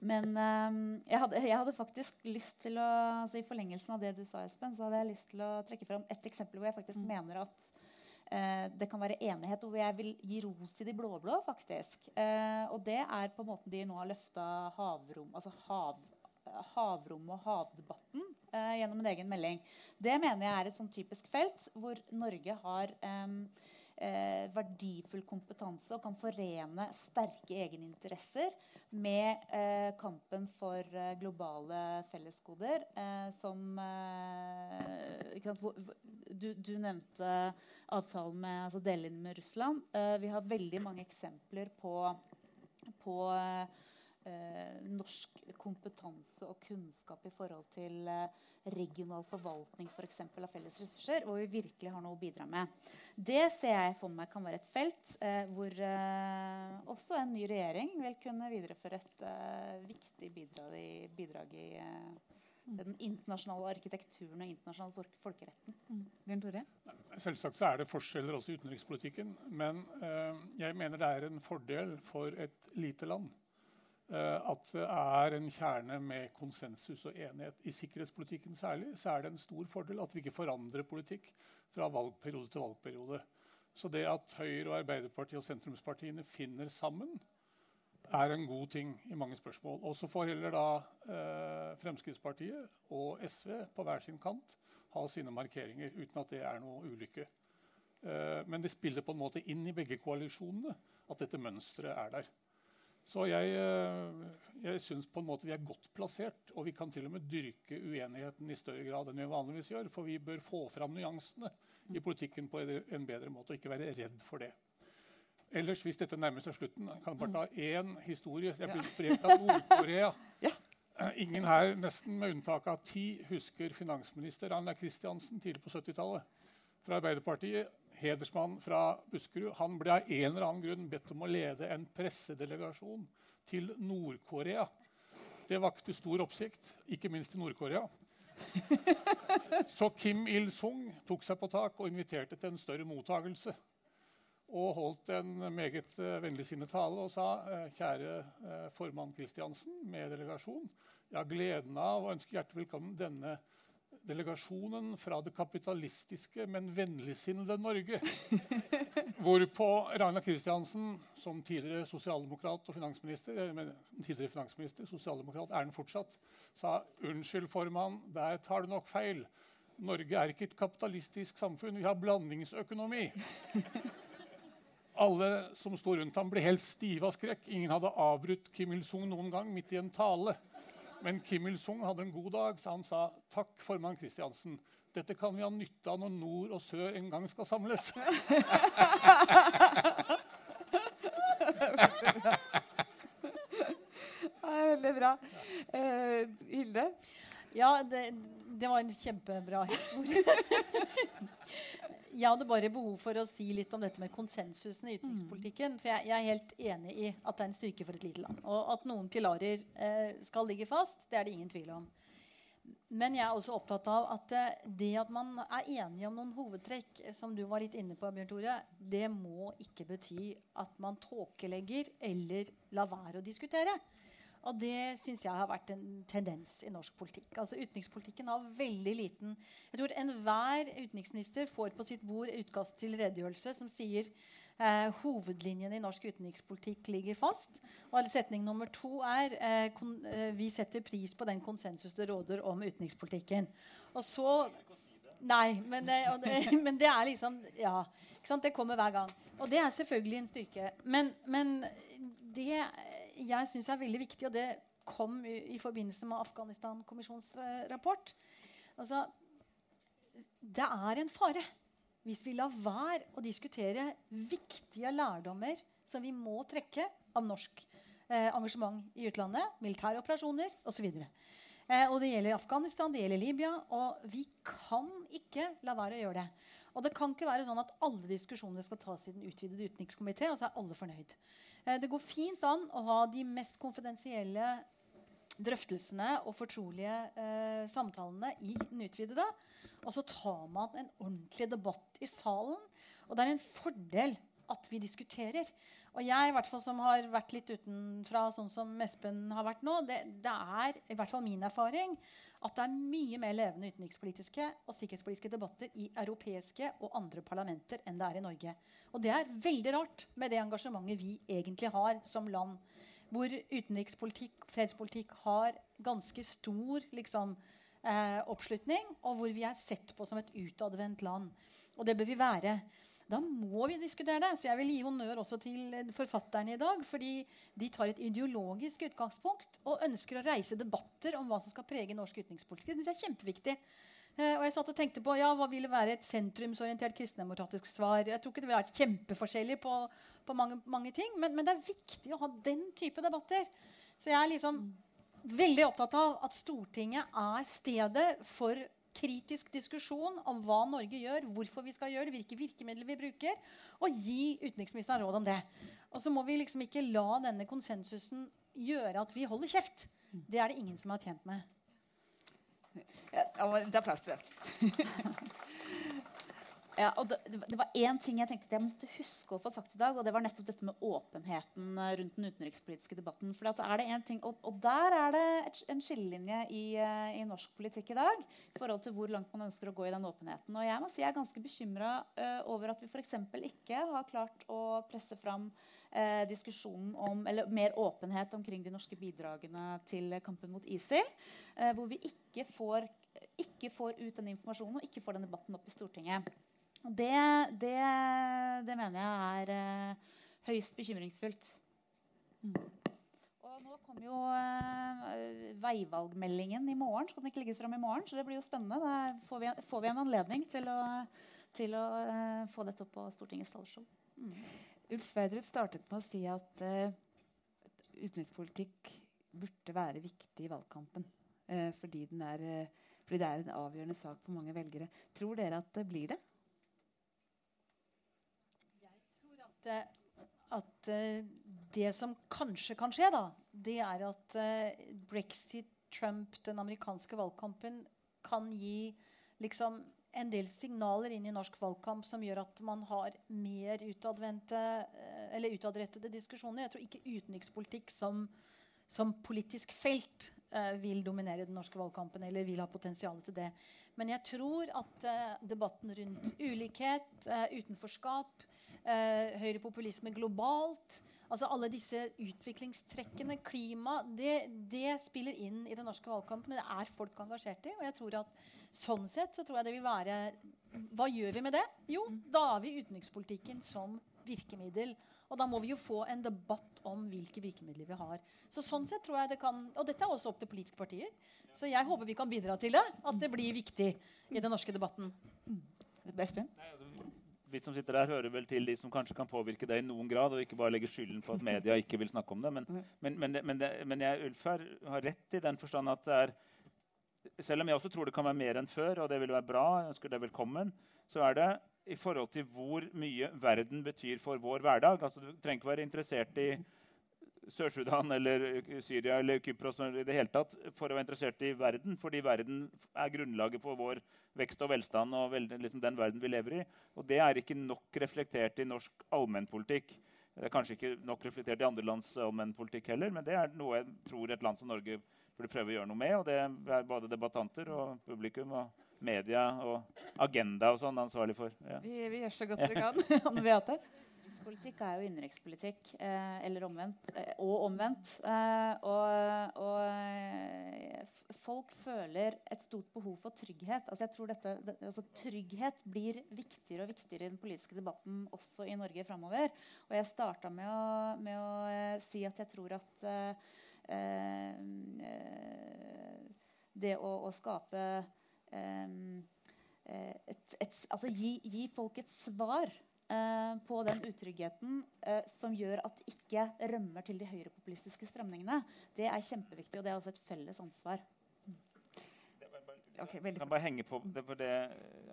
E: men jeg hadde, jeg, hadde, faktisk lyst til å altså I forlengelsen av det du sa, Espen, så hadde jeg lyst til å trekke fram et eksempel hvor jeg faktisk mm. mener at det kan være enighet, og jeg vil gi ros til de blå-blå. faktisk. Eh, og det er på måten de nå har løfta havrom, altså hav, havrom og havdebatten eh, gjennom en egen melding. Det mener jeg er et sånn typisk felt hvor Norge har eh, verdifull kompetanse og kan forene sterke egeninteresser med eh, kampen for eh, globale fellesgoder. Eh, som eh, du, du, nevnte avtalen med altså delingen med Russland. Eh, vi har veldig mange eksempler på, på norsk kompetanse og kunnskap i forhold til regional forvaltning for eksempel, av felles ressurser, hvor vi virkelig har noe å bidra med. Det ser jeg for meg kan være et felt eh, hvor eh, også en ny regjering vil kunne videreføre et eh, viktig bidrag i, bidrag i eh, den internasjonale arkitekturen og internasjonale folkeretten. Mm.
A: Bjørn Tore?
D: Selvsagt så er det forskjeller også i utenrikspolitikken. Men eh, jeg mener det er en fordel for et lite land Eh, at det er en kjerne med konsensus og enighet. I sikkerhetspolitikken særlig så er det en stor fordel at vi ikke forandrer politikk fra valgperiode til valgperiode. Så det at Høyre, og Arbeiderpartiet og sentrumspartiene finner sammen er en god ting i mange spørsmål. Og så får heller da eh, Fremskrittspartiet og SV på hver sin kant ha sine markeringer, uten at det er noe ulykke. Eh, men det spiller på en måte inn i begge koalisjonene at dette mønsteret er der. Så jeg, eh, jeg syns på en måte vi er godt plassert, og vi kan til og med dyrke uenigheten i større grad enn vi vanligvis gjør. For vi bør få fram nyansene i politikken på en bedre måte, og ikke være redd for det. Ellers, hvis dette nærmer seg slutten, kan jeg bare ta én historie. Jeg ble inspirert av Nord-Korea. <laughs> Ingen her, nesten med unntak av ti, husker finansminister Anna Kristiansen tidlig på 70-tallet fra Arbeiderpartiet. Hedersmann fra Buskerud. Han ble av en eller annen grunn bedt om å lede en pressedelegasjon til Nord-Korea. Det vakte stor oppsikt, ikke minst i Nord-Korea. <laughs> Så Kim Il-sung tok seg på tak og inviterte til en større mottagelse og holdt en meget uh, vennligsinnet tale og sa uh, kjære uh, formann Kristiansen med delegasjon, jeg har gleden av å ønske hjertelig velkommen denne delegasjonen fra det kapitalistiske, men vennligsinnede Norge. <laughs> Hvorpå Ragnar Kristiansen, som tidligere sosialdemokrat og finansminister, men tidligere finansminister, sosialdemokrat er den fortsatt, sa unnskyld, formann, der tar du nok feil. Norge er ikke et kapitalistisk samfunn. Vi har blandingsøkonomi. Alle som sto rundt ham, ble helt stive av skrekk. Ingen hadde avbrutt Kim Il-sung noen gang midt i en tale. Men Kim Il-sung hadde en god dag, så han sa takk, formann Kristiansen. Dette kan vi ha nytte av når nord og sør en gang skal samles. <laughs>
A: Det er veldig bra. Eh, Hilde?
C: Ja, det, det var en kjempebra historie. <laughs> jeg hadde bare behov for å si litt om dette med konsensusen i utenrikspolitikken. For jeg, jeg, er helt enig i at det er en styrke for et lite land. Og at noen pilarer eh, skal ligge fast, det er det ingen tvil om. Men jeg er også opptatt av at eh, det at man er enige om noen hovedtrekk, som du var litt inne på, Bjørn Tore, det må ikke bety at man tåkelegger eller lar være å diskutere. Og det syns jeg har vært en tendens i norsk politikk. Altså Utenrikspolitikken har veldig liten Jeg tror enhver utenriksminister får på sitt bord utkast til redegjørelse som sier eh, hovedlinjene i norsk utenrikspolitikk ligger fast. Og setning nummer to er eh, eh, vi setter pris på den konsensus det råder om utenrikspolitikken. Og så Nei, men det, det, <laughs> men det er liksom Ja. Det kommer hver gang. Og det er selvfølgelig en styrke. Men, men det jeg syns er veldig viktig, og det kom i, i forbindelse med Afghanistan-kommisjonens rapport altså, Det er en fare hvis vi lar være å diskutere viktige lærdommer som vi må trekke av norsk eh, engasjement i utlandet, militære operasjoner osv. Eh, og det gjelder Afghanistan, det gjelder Libya. Og vi kan ikke la være å gjøre det. Og det kan ikke være sånn at alle diskusjoner skal tas i den utvidede utenrikskomité, og så er alle fornøyd. Eh, det går fint an å ha de mest konfidensielle drøftelsene og fortrolige eh, samtalene i den utvidede. Og så tar man en ordentlig debatt i salen. Og det er en fordel at vi diskuterer. Og jeg i hvert fall som har vært litt utenfra, sånn som Espen har vært nå, det, det, er i hvert fall min erfaring at det er mye mer levende utenrikspolitiske og sikkerhetspolitiske debatter i europeiske og andre parlamenter enn det er i Norge. Og det er veldig rart med det engasjementet vi egentlig har som land. Hvor utenrikspolitikk, fredspolitikk har ganske stor liksom, eh, oppslutning, og hvor vi er sett på som et utadvendt land. Og det bør vi være da må vi diskutere det. Så jeg vil gi honnør også til forfatterne i dag. Fordi de tar et ideologisk utgangspunkt og ønsker å reise debatter om hva som skal prege norsk utenrikspolitikk. Det synes jeg er kjempeviktig. Uh, og jeg satt og tenkte på ja, Hva ville være et sentrumsorientert kristendemokratisk svar? Jeg tror ikke det ville vært kjempeforskjellig på, på mange, mange, ting, men, men, det er viktig å ha den type debatter. Så jeg er liksom veldig opptatt av at Stortinget er stedet for kritisk diskusjon om hva Norge gjør, hvorfor vi skal gjøre det, hvilke virkemidler vi bruker, og gi utenriksministeren råd om det. Og så må vi liksom ikke la denne konsensusen gjøre at vi holder kjeft. Det er det ingen som er tjent med.
A: Ja, det er plass til det. <laughs>
E: Ja, og det, det var én ting jeg tenkte at jeg måtte huske å få sagt i dag. Og det var nettopp dette med åpenheten eh, rundt den utenrikspolitiske debatten. For er det en ting, og, og, der er det et, en skillelinje i, uh, i, norsk politikk i dag. i forhold til hvor langt man ønsker å gå i den åpenheten. Og jeg må si jeg er ganske bekymra uh, over at vi f.eks. ikke har klart å presse fram uh, diskusjonen om, eller mer åpenhet omkring de norske bidragene til kampen mot ISIL. hvor vi ikke får ikke får ut den informasjonen og ikke får den debatten opp i Stortinget. Det, det, det mener jeg er eh, høyst bekymringsfullt. Mm. Og nå kommer jo eh, veivalgmeldingen i morgen. Skal den ikke legges fram i morgen? Så det blir jo spennende. Da får vi, får vi en anledning til å, til å eh, få dette opp på Stortingets talerstol. Mm.
A: Ulf Sverdrup startet med å si at utenrikspolitikk burde være viktig i valgkampen. fordi den er fordi det er en avgjørende sak for mange velgere. Tror dere at det blir det?
C: Jeg tror at, eh, at eh, det som kanskje kan skje, da, det er at uh, brexit, Trump, den amerikanske valgkampen kan gi liksom en del signaler inn i norsk valgkamp som gjør at man har mer utadrettede diskusjoner. Jeg tror ikke utenrikspolitikk som, som politisk felt eh, vil dominere den norske valgkampen. eller vil ha potensial til det. Men jeg tror at eh, debatten rundt ulikhet, eh, utenforskap, høyrepopulisme globalt altså Alle disse utviklingstrekkene, klima, det, det, spiller inn i den norske valgkampen. Det er folk engasjert i. og jeg tror at Sånn sett så tror jeg det vil være Hva gjør vi med det? Jo, da har vi utenrikspolitikken som virkemiddel. Og da må vi jo få en debatt om hvilke virkemidler vi har. Så sånn sett tror jeg det kan, Og dette er også opp til politiske partier. Så jeg håper vi kan bidra til det. At det blir viktig i den norske debatten.
A: Espen?
B: Altså, vi som sitter der, hører vel til de som kanskje kan påvirke det i noen grad, og ikke bare legge skylden på at media ikke vil snakke om det. Men, men, men, men, det, jeg, Ulf her har rett i den forstand at det er Selv om jeg også tror det kan være mer enn før, og det vil være bra, jeg ønsker det velkommen, så er det i forhold til hvor mye verden betyr for vår hverdag. Altså, du trenger ikke være interessert i Sør-Sudan eller Syria eller Kypros i det hele tatt for å være interessert i verden, fordi verden er grunnlaget for vår vekst og velstand og liksom den verden vi lever i. Og det er ikke nok reflektert i norsk allmennpolitikk. Det er kanskje ikke nok reflektert i andre lands allmennpolitikk heller, men det er noe jeg tror et land som Norge burde prøve å gjøre noe med. Og det er både debattanter og publikum og media og agenda og sånn ansvarlig for.
A: Ja. Vi, vi, gjør så godt vi kan. <laughs> Anne Beate?
E: Utenrikspolitikk er jo innenrikspolitikk, eh, eller omvendt. Eh, og omvendt. Eh, og, og folk føler et stort behov for trygghet. Altså jeg tror dette, det, altså Trygghet blir viktigere og viktigere i den politiske debatten også i Norge framover. Og jeg starta med med å si at jeg tror at eh, det å, å skape Eh, et, et, altså gi, gi, folk et svar på den utryggheten eh, som gjør at du ikke rømmer til de høyrepopulistiske strømningene, det er kjempeviktig, og det er også et felles ansvar.
B: Okay, jeg kan bare henge på det, for det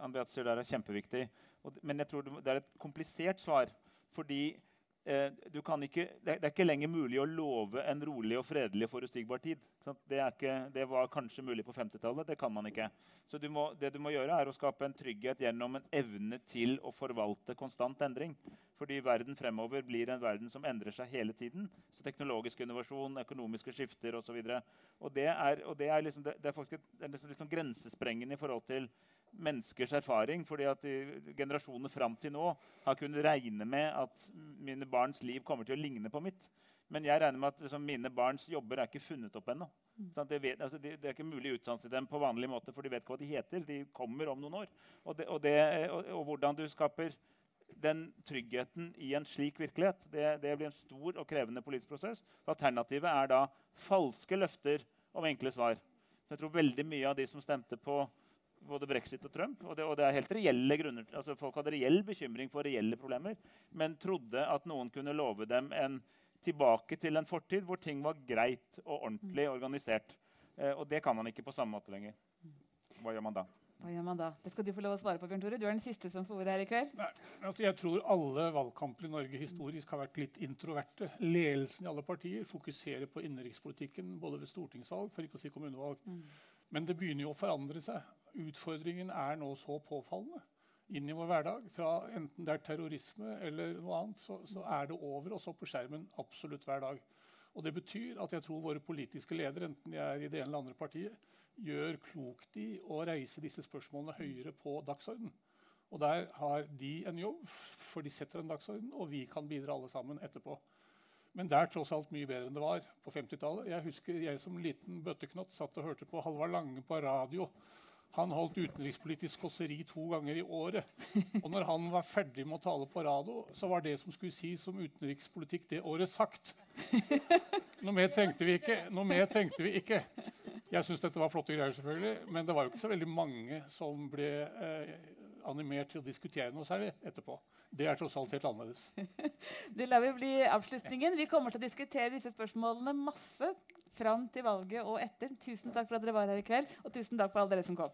B: Andreas sier der er kjempeviktig. Og, men jeg tror det er et komplisert svar. Fordi eh, ikke, det, er ikke lenger mulig å love en rolig og fredelig og forutsigbar tid. Det, ikke, det, var kanskje mulig på 50-tallet. Det kan man ikke. Så du må, det du må gjøre, er å skape en trygghet gjennom en evne til å forvalte konstant endring. Fordi verden fremover blir en verden som endrer seg hele tiden. Så Teknologisk innovasjon, økonomiske skifter osv. Det er, og det er, liksom, det, er faktisk et, er liksom, liksom grensesprengende i forhold til menneskers erfaring. fordi at Generasjoner fram til nå har kunnet regne med at mine barns liv kommer til å ligne på mitt. Men jeg regner med at liksom, mine barns jobber er ikke funnet opp ennå. Mm. Sånn det, altså, det, det, er ikke mulig å utdanne dem på vanlig måte, for de vet ikke hva de heter. De kommer om noen år. Og, det, og, og, og hvordan du skaper den tryggheten i en slik virkelighet, det, blir en stor og krevende politisk prosess. Alternativet er da falske løfter om enkle svar. Så jeg tror veldig mye av de som stemte på både brexit og Trump. Og det, og det, er helt reelle grunner. Altså, folk hadde reell bekymring for reelle problemer, men trodde at noen kunne love dem en tilbake til en fortid hvor ting var greit og ordentlig organisert. Eh, og det kan man ikke på samme måte lenger. Hva gjør man da?
A: Hva gjør man da? Det skal du få lov å svare på, Bjørn Tore. Du er den siste som får ordet her i kveld.
D: Nei, altså jeg tror alle valgkamper i Norge historisk har vært litt introverte. Ledelsen i alle partier fokuserer på innenrikspolitikken både ved stortingsvalg, for ikke å si kommunevalg. Mm. Men det begynner jo å forandre seg utfordringen er nå så påfallende. inn i vår hverdag. Fra enten det er terrorisme eller noe annet, så, så er det over og så på skjermen absolutt hver dag. Og Det betyr at jeg tror våre politiske ledere enten de er i det ene eller andre partiet, gjør klokt i å reise disse spørsmålene høyere på dagsordenen. Og Der har de en jobb, for de setter en dagsorden, og vi kan bidra alle sammen etterpå. Men det er tross alt mye bedre enn det var på 50-tallet. Jeg husker jeg som liten bøtteknott satt og hørte på Halvard Lange på radio han holdt utenrikspolitisk kåseri to ganger i året. Og når han var ferdig med å tale på radio, så var det som skulle sies om utenrikspolitikk det året sagt. Noe mer trengte vi ikke. Noe mer trengte vi ikke. Jeg syns dette var flotte greier, selvfølgelig, men det var jo ikke så veldig mange som ble eh, animert til å diskutere noe særlig etterpå. Det er tross alt helt annerledes.
A: Det lar vi bli avslutningen. Vi kommer til å diskutere disse spørsmålene masse fram til valget og etter. Tusen takk for at dere var her i kveld, og tusen takk for alle dere som kom.